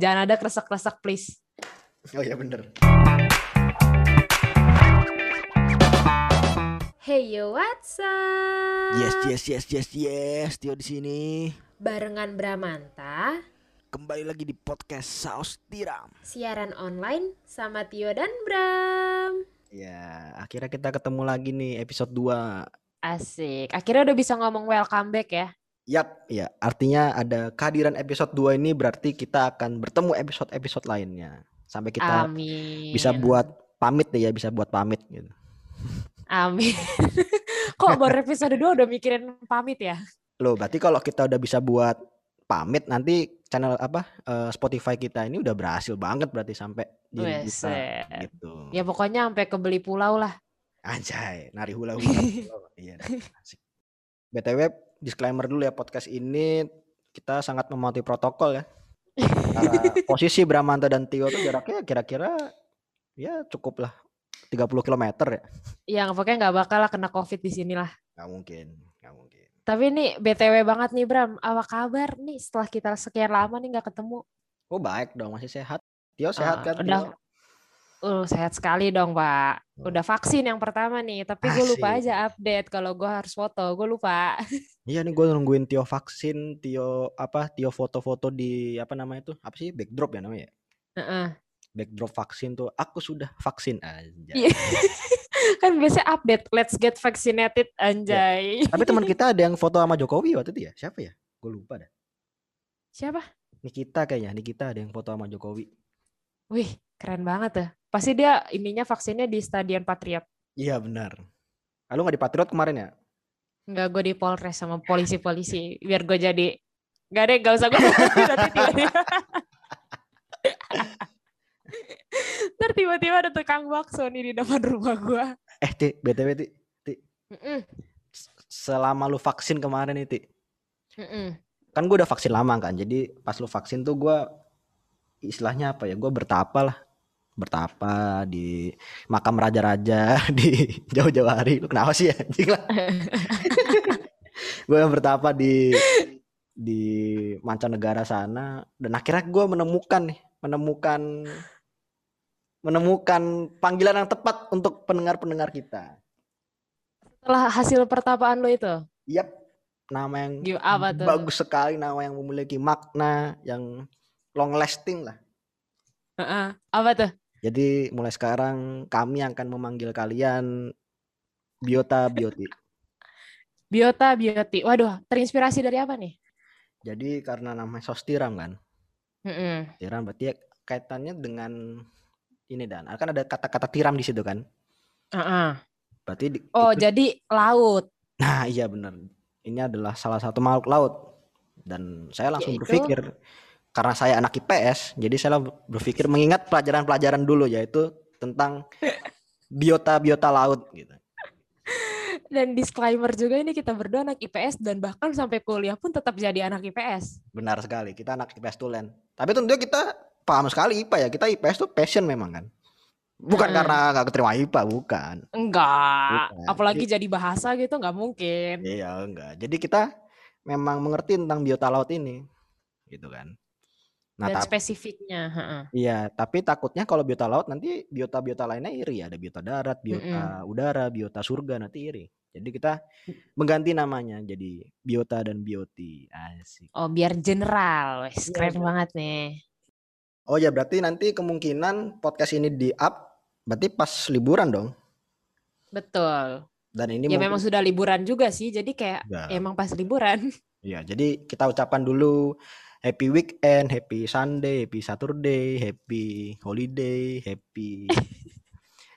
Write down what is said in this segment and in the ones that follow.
Jangan ada kresek-kresek please. Oh iya bener. Hey yo, what's up? Yes yes yes yes yes. Tio di sini. Barengan Bramanta, Kembali lagi di podcast Saus Tiram. siaran online sama Tio dan Bram. Ya, akhirnya kita ketemu lagi nih episode 2. Asik. Akhirnya udah bisa ngomong welcome back ya. Yap, ya. Artinya ada kehadiran episode 2 ini berarti kita akan bertemu episode-episode lainnya. Sampai kita Amin. bisa buat pamit deh ya, bisa buat pamit gitu. Amin. Kok baru episode 2 udah mikirin pamit ya? Loh, berarti kalau kita udah bisa buat pamit nanti channel apa eh, Spotify kita ini udah berhasil banget berarti sampai di Weset. gitu. Ya pokoknya sampai kebeli pulau lah. Anjay, nari hula hula. iya, asik. BTW disclaimer dulu ya podcast ini kita sangat mematuhi protokol ya. Karena posisi Bramanta dan Tio tuh jaraknya kira-kira ya cukup lah 30 km ya. Yang pokoknya nggak bakal lah kena covid di sini lah. Nggak mungkin, nggak mungkin. Tapi ini BTW banget nih Bram, apa kabar nih setelah kita sekian lama nih nggak ketemu? Oh baik dong, masih sehat. Tio sehat Ah, kan? udah Tio? Uh, sehat sekali dong, Pak. Udah vaksin yang pertama nih, tapi gue lupa aja update kalau gue harus foto. Gue lupa. Iya nih gue nungguin Tio vaksin, Tio apa? Tio foto-foto di apa namanya tuh? Apa sih? Backdrop ya namanya ya? Heeh. Backdrop vaksin tuh. Aku sudah vaksin aja. Iya. kan biasanya update, let's get vaccinated, anjay. Tapi teman kita ada yang foto sama Jokowi waktu itu ya? Siapa ya? Gue lupa dah. Siapa? Nikita kayaknya, Nikita ada yang foto sama Jokowi. Wih, keren banget tuh. Pasti dia ininya vaksinnya di Stadion Patriot. Iya benar. Ah, Lu nggak di Patriot kemarin ya? Enggak, gue di Polres sama polisi-polisi. Biar gue jadi... Gak deh, gak usah gue nanti tiba-tiba. Ntar tiba-tiba ada tukang bakso nih di depan rumah gue. Eh Ti, BTW Ti, Ti, selama lu vaksin kemarin nih Ti, mm-mm. kan gue udah vaksin lama kan, jadi pas lu vaksin tuh gue istilahnya apa ya, gue bertapa lah, bertapa di makam raja-raja di jauh-jauh hari, lu kenapa sih anjing lah? gue bertapa di di mancanegara sana dan akhirnya gue menemukan nih, menemukan menemukan panggilan yang tepat untuk pendengar-pendengar kita. Setelah hasil pertapaan lo itu, Yap, nama yang gimana apa tuh? bagus sekali, nama yang memiliki makna, yang long lasting lah. Heeh, Apa tuh? Jadi mulai sekarang kami akan memanggil kalian Biota Bioti. Biota Bioti. Waduh, terinspirasi dari apa nih? Jadi karena namanya Sostiram kan, Mm-mm. tiram berarti ya kaitannya dengan ini dan kan ada kata-kata tiram di situ kan. Heeh. Berarti di- Oh, itu- jadi laut. nah iya benar. Ini adalah salah satu makhluk laut dan saya langsung Yaitu? berpikir karena saya anak IPS, jadi saya berpikir mengingat pelajaran-pelajaran dulu yaitu tentang biota-biota laut gitu. Dan disclaimer juga ini kita berdua anak IPS dan bahkan sampai kuliah pun tetap jadi anak IPS. Benar sekali, kita anak IPS tulen. Tapi tentunya kita paham sekali IPA ya. Kita IPS tuh passion memang kan. Bukan Mm. karena nggak keterima IPA, bukan. Enggak. Bukan. Apalagi jadi bahasa gitu nggak mungkin. Iya, enggak. Jadi kita memang mengerti tentang biota laut ini. Gitu kan. Nah, Dan tapi spesifiknya. iya, tapi takutnya kalau biota laut nanti biota-biota lainnya iri. Ada biota darat, biota udara, biota surga nanti iri. Jadi kita mengganti namanya jadi biota dan bioti. Asik. Oh, biar general. Wes, Iya, keren biar- banget nih. Oh ya berarti nanti kemungkinan podcast ini di up berarti pas liburan dong. Betul. Dan ini Ya mungkin memang sudah liburan juga sih. Jadi kayak Udah. emang pas liburan. Ya, jadi kita ucapkan dulu happy weekend, happy Sunday, happy Saturday, happy holiday, happy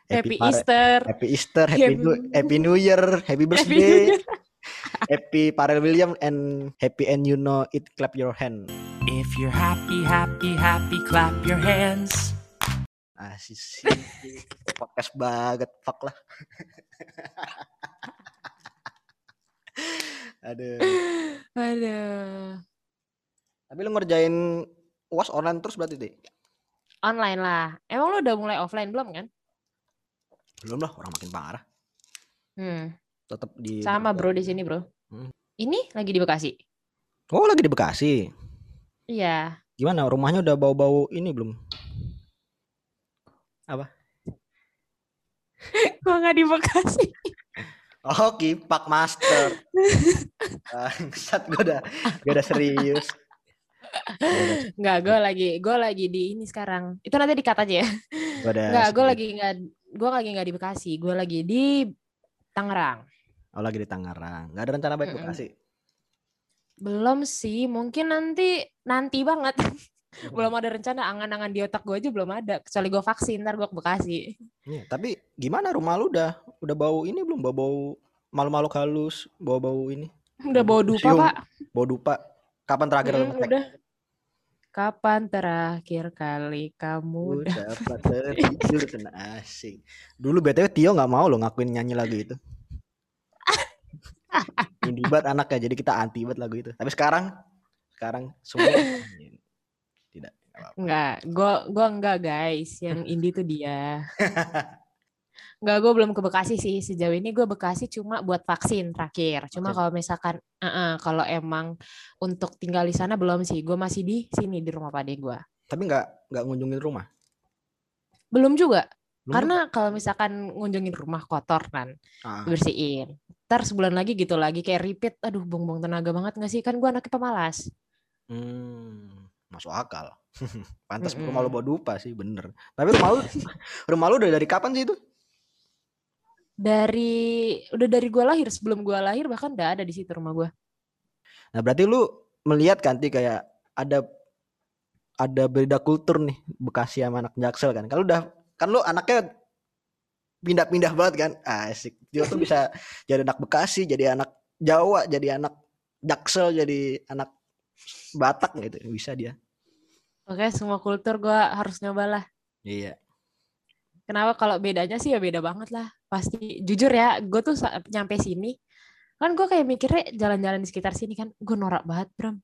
Happy pare- Easter. happy Easter, happy Happy- New, happy New Year, happy Happy birthday, happy Pharrell Williams and happy and you know it clap your hand. If you're happy, happy, happy, clap your hands. Asik sih. podcast banget, fuck lah. Aduh. Aduh. Tapi lu ngerjain UAS online terus berarti, Dik? Online lah. Emang lo udah mulai offline belum kan? Belum lah, orang makin parah. Hmm. Tetap di Sama bro di sini bro. Hmm. Ini lagi di Bekasi. Oh, lagi di Bekasi. Iya. Gimana rumahnya udah bau-bau ini belum? Gua nggak di Bekasi. Oh, kipak master. Bangsat gue udah gue udah serius. Gua udah, Nggak, gue lagi gue lagi di ini sekarang. Itu nanti dikat aja ya. gua udah Nggak, gue lagi nggak gue lagi nggak di Bekasi. Gue lagi di Tangerang. Oh, lagi di Tangerang. Gak ada rencana baik Mm-mm. Bekasi. Belum sih, mungkin nanti nanti banget. belum ada rencana angan-angan di otak gue aja belum ada. Kecuali gue vaksin, ntar gue ke Bekasi. Iya, tapi gimana rumah lu udah udah bau ini belum bau-bau malu-malu halus, bau-bau ini, Udah bawa dupa Museum. pak. bau dupa. Kapan terakhir lu Mm, ngecek? udah. Kapan terakhir kali kamu dapat tertidur kena asing. Dulu BTW Tio nggak mau lo ngakuin nyanyi lagu itu. Indie banget anaknya, jadi kita anti banget lagu itu. Tapi sekarang, sekarang semua tidak. nggak apa-apa. Enggak, gua gua enggak guys. Yang indie tuh dia. Enggak, gue belum ke Bekasi sih. Sejauh ini gue Bekasi cuma buat vaksin terakhir. Cuma Vaksin. kalau misalkan, eh-eh, kalau emang untuk tinggal di sana belum sih. Gue masih di sini di rumah pade gue. Tapi nggak nggak ngunjungin rumah. Belum juga. Belum Karena kalau misalkan ngunjungin rumah kotor kan, Ah, bersihin. Ntar sebulan lagi gitu lagi kayak repeat. Aduh, buang-buang tenaga banget gak sih? Kan gue anaknya pemalas. hmm, masuk akal. Pantas Mm-mm. rumah lu bawa dupa sih, bener. Tapi rumah lu, rumah lu udah dari kapan sih itu? Dari udah dari gue lahir sebelum gue lahir bahkan udah ada di situ rumah gue. Nah berarti lu melihat kan Ti, kayak ada ada beda kultur nih Bekasi sama anak Jaksel kan. Kalau udah kan lu anaknya pindah-pindah banget kan. Asik. Dia tuh bisa jadi anak Bekasi, jadi anak Jawa, jadi anak Jaksel, jadi anak Batak gitu. Bisa dia. Oke, semua kultur gue harus nyoba lah. Iya. Kenapa kalau bedanya sih ya beda banget lah. Pasti jujur ya, gue tuh nyampe sini kan gue kayak mikirnya jalan-jalan di sekitar sini kan gue norak banget Bram.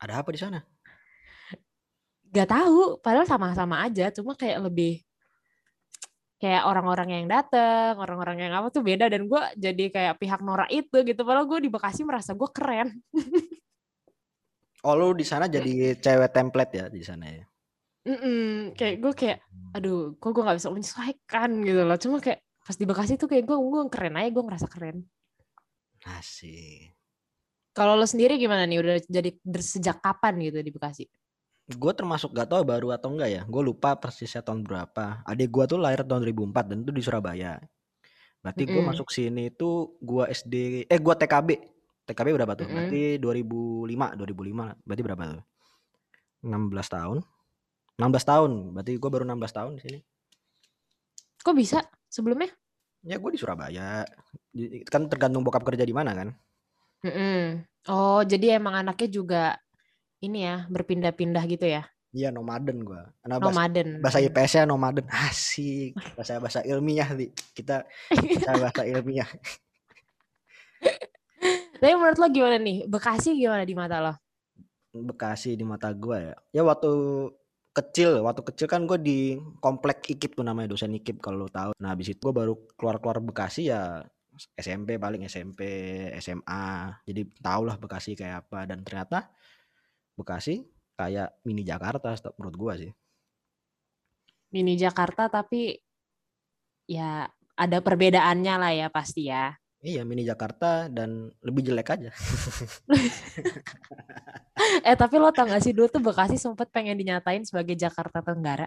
Ada apa di sana? Gak tahu, padahal sama-sama aja, cuma kayak lebih kayak orang-orang yang dateng, orang-orang yang apa tuh beda dan gue jadi kayak pihak norak itu gitu. Padahal gue di Bekasi merasa gue keren. Oh lu di sana jadi cewek template ya di sana ya. Mm-mm, kayak gue kayak, aduh, kok gue nggak bisa menyesuaikan gitu loh. Cuma kayak pas di Bekasi tuh kayak gue, gue keren aja, gue ngerasa keren. Asik. Kalau lo sendiri gimana nih? Udah jadi sejak kapan gitu di Bekasi? Gue termasuk gak tau baru atau enggak ya. Gue lupa persisnya tahun berapa. Adik gue tuh lahir tahun 2004 dan itu di Surabaya. Berarti gue Mm-mm. masuk sini itu gue SD, eh gue TKB. TKB berapa tuh? Mm-mm. Berarti 2005, 2005. Berarti berapa tuh? 16 tahun. 16 tahun. Berarti gue baru 16 tahun di sini. Kok bisa sebelumnya? Ya gue di Surabaya. Di- Kan tergantung bokap kerja di mana kan. Mm-mm. Oh, jadi emang anaknya juga ini ya berpindah-pindah gitu ya? Iya nomaden gue. Bahasa, Nomaden. bahasa IPS-nya nomaden. Asik. Bahasa bahasa ilmiah nih. Kita bahasa bahasa ilmiah. Tapi menurut lo gimana nih? Bekasi gimana di mata lo? Bekasi di mata gue ya. Ya waktu kecil, waktu kecil kan gue di komplek IKIP tuh namanya dosen IKIP kalau lo tahu. Nah habis itu gue baru keluar-keluar Bekasi ya SMP paling SMP, SMA. Jadi tau lah Bekasi kayak apa dan ternyata Bekasi kayak mini Jakarta menurut gue sih. Mini Jakarta tapi ya ada perbedaannya lah ya pasti ya. Iya mini Jakarta dan lebih jelek aja. Eh tapi lo tau gak sih dulu tuh Bekasi sempet pengen dinyatain sebagai Jakarta Tenggara.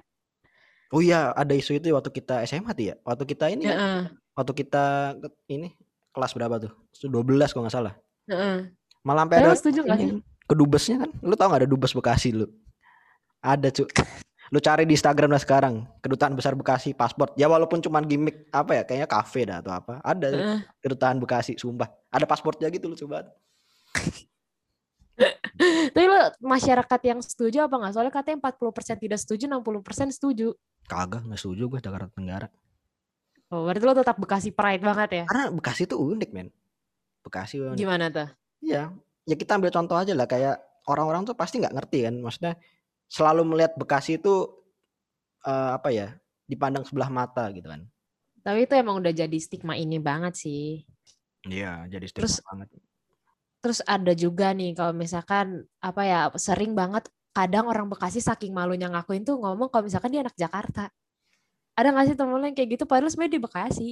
Oh iya ada isu itu waktu kita SMA tuh ya. Waktu kita ini kan, Heeh, waktu kita ini kelas berapa tuh? 12 kalau nggak salah. Malah sampai ada lo setuju gak sih? ini, kedubesnya kan lu tau gak ada dubes Bekasi lu ada cu lu cari di Instagram lah sekarang kedutaan besar Bekasi paspor ya walaupun cuman gimmick apa ya kayaknya kafe dah atau apa ada Heeh. kedutaan Bekasi sumpah ada paspornya gitu lu coba Tapi lo masyarakat yang setuju apa nggak? Soalnya katanya 40% tidak setuju, 60% setuju. kagak nggak setuju gue Jakarta Tenggara Oh, berarti lo tetap Bekasi pride banget ya? karena Bekasi tuh unik men Bekasi unik Gimana tuh? iya ya kita ambil contoh aja lah kayak orang-orang tuh pasti nggak ngerti kan maksudnya selalu melihat Bekasi itu eh, apa ya dipandang sebelah mata gitu kan Tapi itu emang udah jadi stigma ini banget sih. iya jadi Terus- stigma banget Terus ada juga nih kalau misalkan apa ya sering banget kadang orang Bekasi saking malunya ngakuin tuh ngomong kalau misalkan dia anak Jakarta. Ada nggak sih temen yang kayak gitu? Padahal sebenarnya di Bekasi.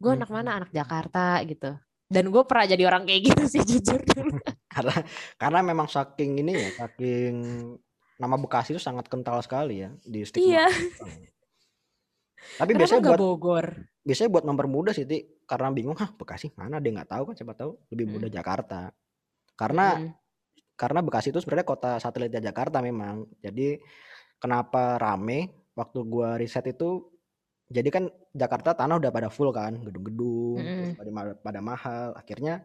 Gue anak Hmm. mana? Anak Jakarta gitu. Dan gue pernah jadi orang kayak gitu sih jujur dulu. karena karena memang saking ini ya saking nama Bekasi itu sangat kental sekali ya di stigma Iya. tapi Kenapa biasanya buat Bogor? biasanya buat mempermudah sih Ti. karena bingung hah Bekasi mana dia nggak tahu kan siapa tahu lebih mudah Mm. Jakarta karena Mm. karena Bekasi itu sebenarnya kota satelitnya Jakarta memang jadi kenapa rame waktu gua riset itu jadi kan Jakarta tanah udah pada full kan gedung-gedung Mm-mm. pada, pada mahal akhirnya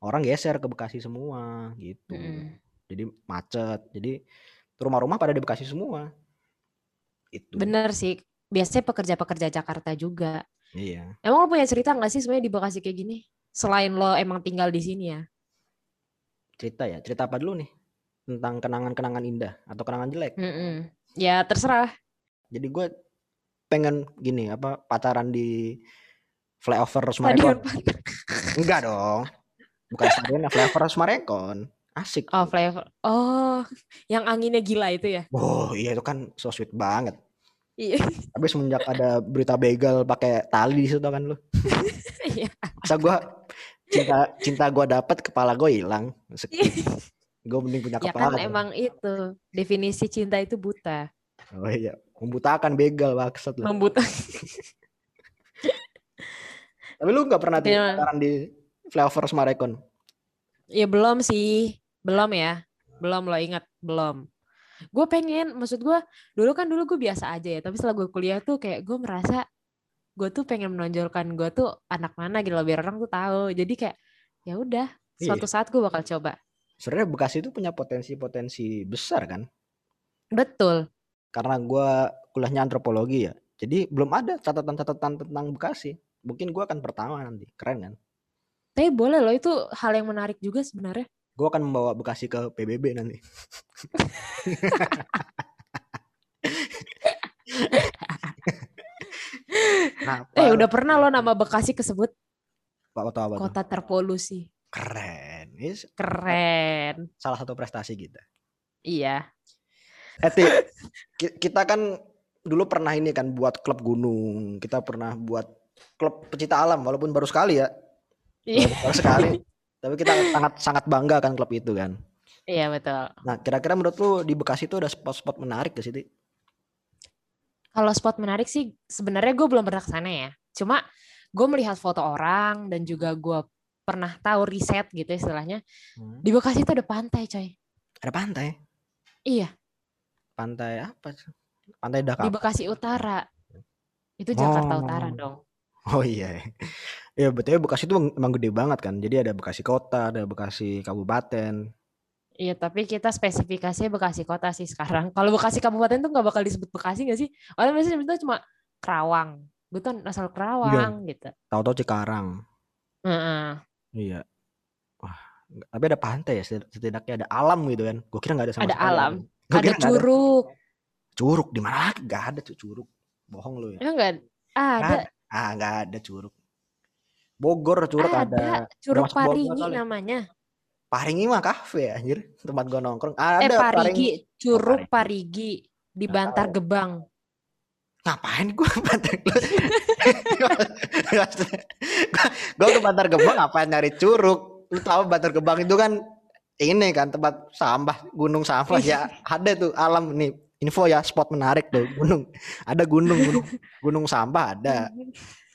orang geser ke Bekasi semua gitu Mm-mm. jadi macet jadi rumah-rumah pada di Bekasi semua itu Bener sih. Biasanya pekerja-pekerja Jakarta juga. iya Emang lo punya cerita nggak sih sebenarnya di Bekasi kayak gini? Selain lo emang tinggal di sini ya? cerita ya cerita apa dulu nih tentang kenangan-kenangan indah atau kenangan jelek Mm-mm. Ya terserah. jadi gue pengen gini apa pacaran di flyover Sumarekon enggak dong bukan stadion flyover Sumarekon asik Oh, flavor. Oh, yang anginnya gila itu ya? oh iya itu kan so sweet banget Iya. tapi semenjak ada berita begal pakai tali di situ kan lu Iya. masa gue cinta cinta gue dapat kepala gue hilang gue mending punya Ya kepala kan dong. emang itu definisi cinta itu buta, oh iya membutakan begal maksud lu membuta. tapi lu nggak pernah Iya. pacaran di flyover Sumarekon Ya belum sih, belum ya, belum lo ingat belum. Gue pengen, maksud gue dulu kan dulu gue biasa aja ya, tapi setelah gue kuliah tuh kayak gue merasa gue tuh pengen menonjolkan gue tuh anak mana gitu loh biar orang tuh tahu. Jadi kayak ya udah, Iya. suatu saat gue bakal coba. sebenarnya Bekasi itu punya potensi-potensi besar kan Betul. karena gua kuliahnya antropologi ya jadi belum ada catatan-catatan tentang Bekasi mungkin gua akan pertama nanti keren kan Tapi boleh loh itu hal yang menarik juga sebenarnya. Gua akan membawa Bekasi ke PBB nanti Kenapa? Eh udah pernah lo nama Bekasi kesebut Pak Kota apa tuh? kota terpolusi. Keren. Ini Keren. salah satu prestasi kita. Iya. Eh, Ti, ki- kita kan dulu pernah ini kan buat klub gunung. Kita pernah buat klub pecinta alam walaupun baru sekali ya. Iya. Baru, baru sekali. Tapi kita sangat sangat bangga kan klub itu kan. Iya betul. Nah, kira-kira menurut lu di Bekasi itu ada spot-spot menarik ke Ti? Kalau spot menarik sih sebenarnya gue belum pernah ke sana ya. Cuma gue melihat foto orang dan juga gue pernah tahu riset gitu istilahnya. Hmm. Di Bekasi itu ada pantai coy. Ada pantai. Iya. Pantai apa? Pantai Di Dakar. Bekasi Utara. Itu Jakarta Oh. Utara dong. Oh iya. Ya betulnya Bekasi itu emang gede banget kan. Jadi ada Bekasi kota, ada Bekasi kabupaten. Iya tapi kita spesifikasinya Bekasi Kota sih sekarang. Kalau Bekasi Kabupaten tuh nggak bakal disebut Bekasi nggak sih? Orang biasanya sebutnya cuma Kerawang. Gue tuh asal Kerawang gitu. Tahu-tahu Cikarang. Heeh. Iya. Wah, tapi ada pantai ya setid- setidaknya ada alam gitu kan. Gue kira nggak ada sama Ada sekali alam. Gua Ada kira nggak curug. Curug di mana lagi? Gak ada tuh curug. Bohong lu ya. Emang nggak ada? Ah, nggak ada curug. Bogor curug ada. ada. Curug Bogor Parigi soalnya. namanya. Paringi mah kafe anjir, tempat gua nongkrong. Ada eh Parigi, Curug Parigi. Parigi di Bantar. Gebang. Ngapain gua bantar gua, gua ke Bantar Gebang ngapain nyari curug? Lu tahu Bantar Gebang itu kan ini kan tempat sampah, gunung sampah ya. Ada tuh alam nih. Info ya, spot menarik tuh gunung. Ada gunung, gunung, gunung sampah ada.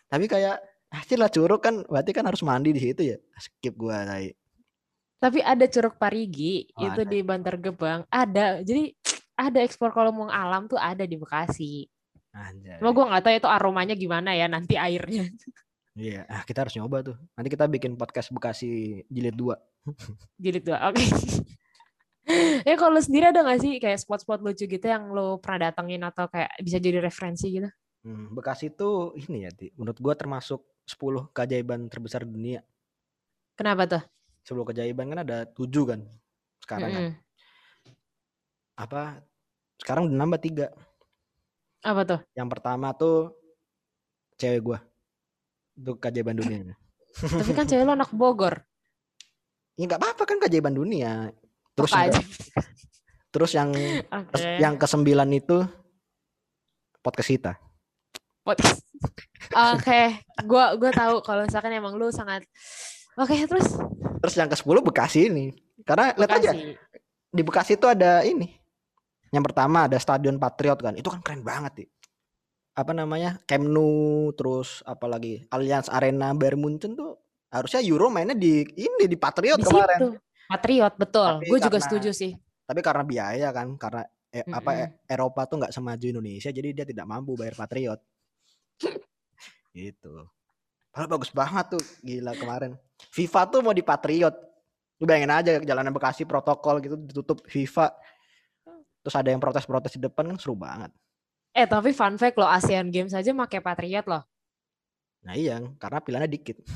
Tapi kayak hasil lah curug kan berarti kan harus mandi di situ ya. Skip gua tadi. Tapi ada Curug Parigi Oh, itu ada. di Bantar Gebang. Ada. Jadi ada ekspor kalau mau alam tuh ada di Bekasi. Anjay. Cuma gue nggak tahu itu aromanya gimana ya nanti airnya. Iya, ah, kita harus nyoba tuh. Nanti kita bikin podcast Bekasi jilid 2. Jilid dua. Oke. ya kalau lu sendiri ada nggak sih kayak spot-spot lucu gitu yang lo pernah datengin atau kayak bisa jadi referensi gitu? Hmm, Bekasi tuh ini ya, Ti. Menurut gua termasuk 10 keajaiban terbesar dunia. Kenapa tuh? 10 keajaiban kan ada 7 kan sekarang kan. Mm-mm. Apa sekarang udah nambah 3. Apa tuh? Yang pertama tuh cewek gua. Itu keajaiban dunia. Tapi kan cewek lo anak Bogor. ya nggak apa-apa kan keajaiban dunia. Terus Apa yang, aja? Terus yang Oke. yang kesembilan itu podcast kita. Oke, gua gua tahu kalau misalkan emang lu sangat Oke, terus Terus yang ke sepuluh Bekasi ini. Karena lihat aja Bekasi. di Bekasi itu ada ini. Yang pertama ada Stadion Patriot kan. Itu kan keren banget sih. Apa namanya? Camp Nou, terus apalagi Allianz Arena Bayern Munchen tuh harusnya Euro mainnya di ini di Patriot Di kemarin. situ. Patriot, betul. Gue juga setuju sih. Tapi karena biaya kan, karena eh, apa Mm-mm. eh, Eropa tuh nggak semaju Indonesia, jadi dia tidak mampu bayar Patriot. Gitu. Padahal bagus banget tuh, gila kemarin. FIFA tuh mau di Patriot. Lu bayangin aja jalanan Bekasi protokol gitu ditutup FIFA. Terus ada yang protes-protes di depan kan seru banget. Eh, tapi fun fact loh, ASEAN Games aja pakai Patriot loh. Nah iya, karena pilihannya dikit.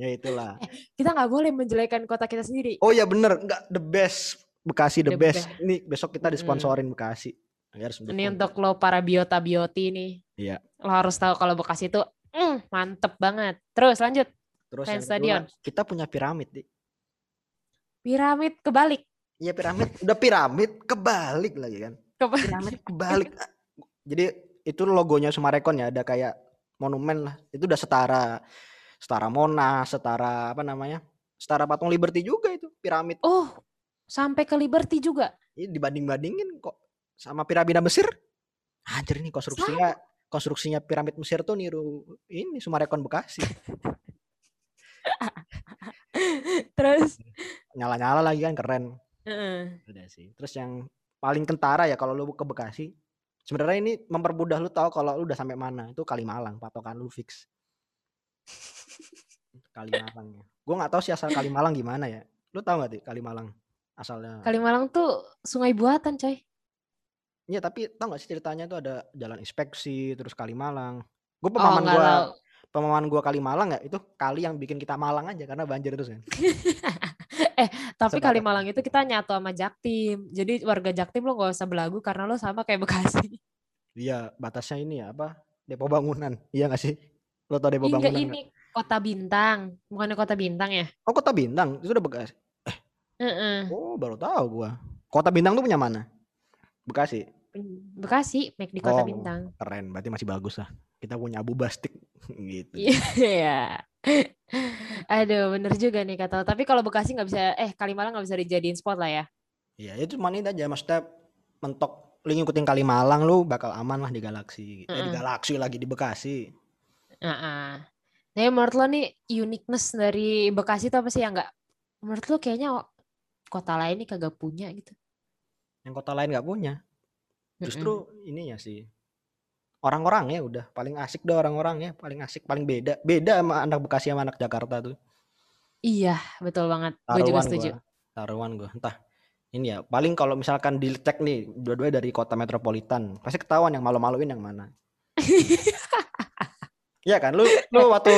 ya itulah. Kita nggak boleh menjelekan kota kita sendiri. Oh ya bener, enggak the best Bekasi the, The best. best. Ini besok kita disponsorin Bekasi. Harus Ini mendukung. untuk lo para biota-bioti nih. Iya. Lo harus tahu kalau Bekasi itu mm, mantep banget. Terus lanjut. Terus Fans yang kedua, stadion. kita punya piramid, Di. Piramid kebalik. Iya piramid, udah piramid kebalik lagi kan. Keba- Piramid kebalik. Jadi itu logonya Sumarekon ya, ada kayak monumen lah. Itu udah setara setara Monas, setara apa namanya? Setara patung Liberty juga itu piramid. Oh, sampai ke Liberty juga. Ini dibanding-bandingin kok sama piramida Mesir. Anjir ini konstruksinya konstruksinya piramid Mesir tuh niru ini Sumarekon Bekasi. Terus Nyala-nyala lagi kan keren. Heeh. Udah sih. Terus yang paling kentara ya kalau lu ke Bekasi. Sebenarnya ini mempermudah lu tahu kalau lu udah sampai mana. Itu Kalimalang, patokan lu fix. Kalimalang ya. Gue nggak tahu sih asal Kalimalang gimana ya. Lu tahu nggak sih Kalimalang asalnya? Kalimalang tuh sungai buatan, coy. Iya tapi tahu nggak sih ceritanya tuh ada jalan inspeksi terus Kalimalang. Gue Oh, pemahaman nggak gua tahu. pemahaman gua Kalimalang ya itu kali yang bikin kita Malang aja karena banjir terus kan. Tapi Sepakat. Kalimalang itu kita nyatu sama Jaktim. Jadi warga Jaktim lo gak usah belagu karena lo sama kayak Bekasi. Iya batasnya ini ya apa? Depo bangunan. Iya nggak sih? Lo tau depo Hingga bangunan? ini kota bintang. Bukannya kota bintang ya? nggak? Oh kota Bintang itu udah Bekasi. Heeh. Oh baru tahu gua. Kota Bintang tuh punya mana? Bekasi. Bekasi, make di kota Oh. bintang. Keren, berarti masih bagus lah. Kita punya Abu Bastik gitu. Iya. Aduh, bener juga nih kata. Tapi kalau Bekasi nggak bisa, eh Kalimalang nggak bisa dijadiin spot lah ya. Iya, itu cuma ini aja maksudnya mentok lu ngikutin Kalimalang lu bakal aman lah di galaksi. Eh, di galaksi lagi di Bekasi. Heeh. Nah, menurut lo nih uniqueness dari Bekasi itu apa sih yang nggak? Menurut lo kayaknya kota lain nih kagak punya gitu. Yang kota lain nggak punya. Justru ininya sih. Orang-orangnya udah paling asik deh orang-orangnya, paling asik, paling beda. Beda sama anak Bekasi sama anak Jakarta tuh. Iya, betul banget. Gue juga setuju. gua. Taruhan gua. Entah. Ini ya, paling kalau misalkan dicek nih dua-duanya dari kota metropolitan, pasti ketahuan yang malu-maluin yang mana. Iya kan? Lu lu waktu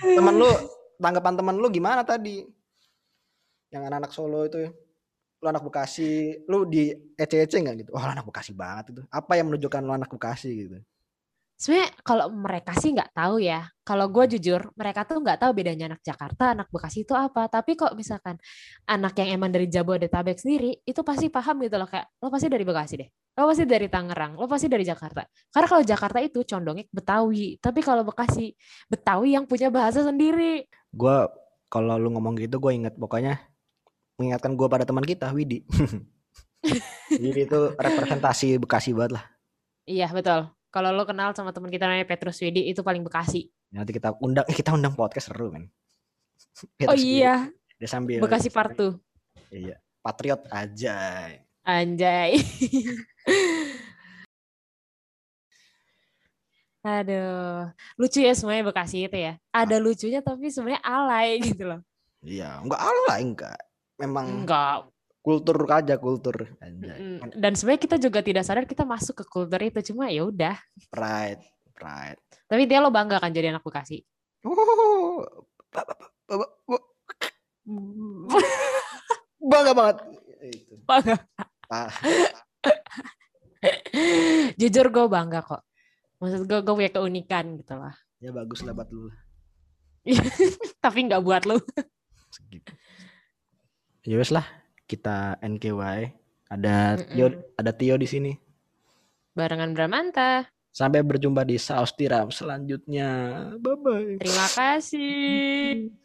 temen lu tanggapan temen lu gimana tadi? Yang anak-anak Solo itu lu anak Bekasi, lu di ece-ece nggak gitu? Wah, lu anak Bekasi banget itu. Apa yang menunjukkan lu anak Bekasi gitu? Sebenarnya kalau mereka sih nggak tahu ya. Kalau gue jujur, mereka tuh nggak tahu bedanya anak Jakarta, anak Bekasi itu apa. Tapi kok misalkan anak yang emang dari Jabodetabek sendiri, itu pasti paham gitu loh kayak lo pasti dari Bekasi deh, lo pasti dari Tangerang, lo pasti dari Jakarta. Karena kalau Jakarta itu condongnya Betawi, tapi kalau Bekasi, Betawi yang punya bahasa sendiri. Gua kalau lu ngomong gitu gue inget pokoknya mengingatkan gua pada teman kita Widi. Widi itu representasi Bekasi banget lah. Iya betul. Kalau lo kenal sama teman kita namanya Petrus Widi, itu paling Bekasi. Nanti kita undang kita undang podcast seru men. Kita Oh iya, Dia sambil Bekasi Part 2. Iya. Patriot aja. Anjay. Aduh, lucu ya semuanya Bekasi itu ya. Ada lucunya tapi sebenarnya alay gitu loh. Iya, enggak alay enggak. Memang Enggak. kultur aja kultur Dan sebenarnya kita juga tidak sadar kita masuk ke kultur itu cuma ya udah. Pride, pride. Tapi dia lo bangga kan jadi anak Bekasi. Ba- ba- ba- ba- ba- bangga banget. Itu. bangga. Jujur gue bangga kok. Maksud gue gue punya keunikan gitu lah. ya bagus lah buat lu. Tapi nggak buat lo. Segitu. Ya wes lah, kita NKY. Ada Tio, ada Tio di sini. Barengan Bramanta. Sampai berjumpa di Saus Tiram selanjutnya. Bye bye. Terima kasih.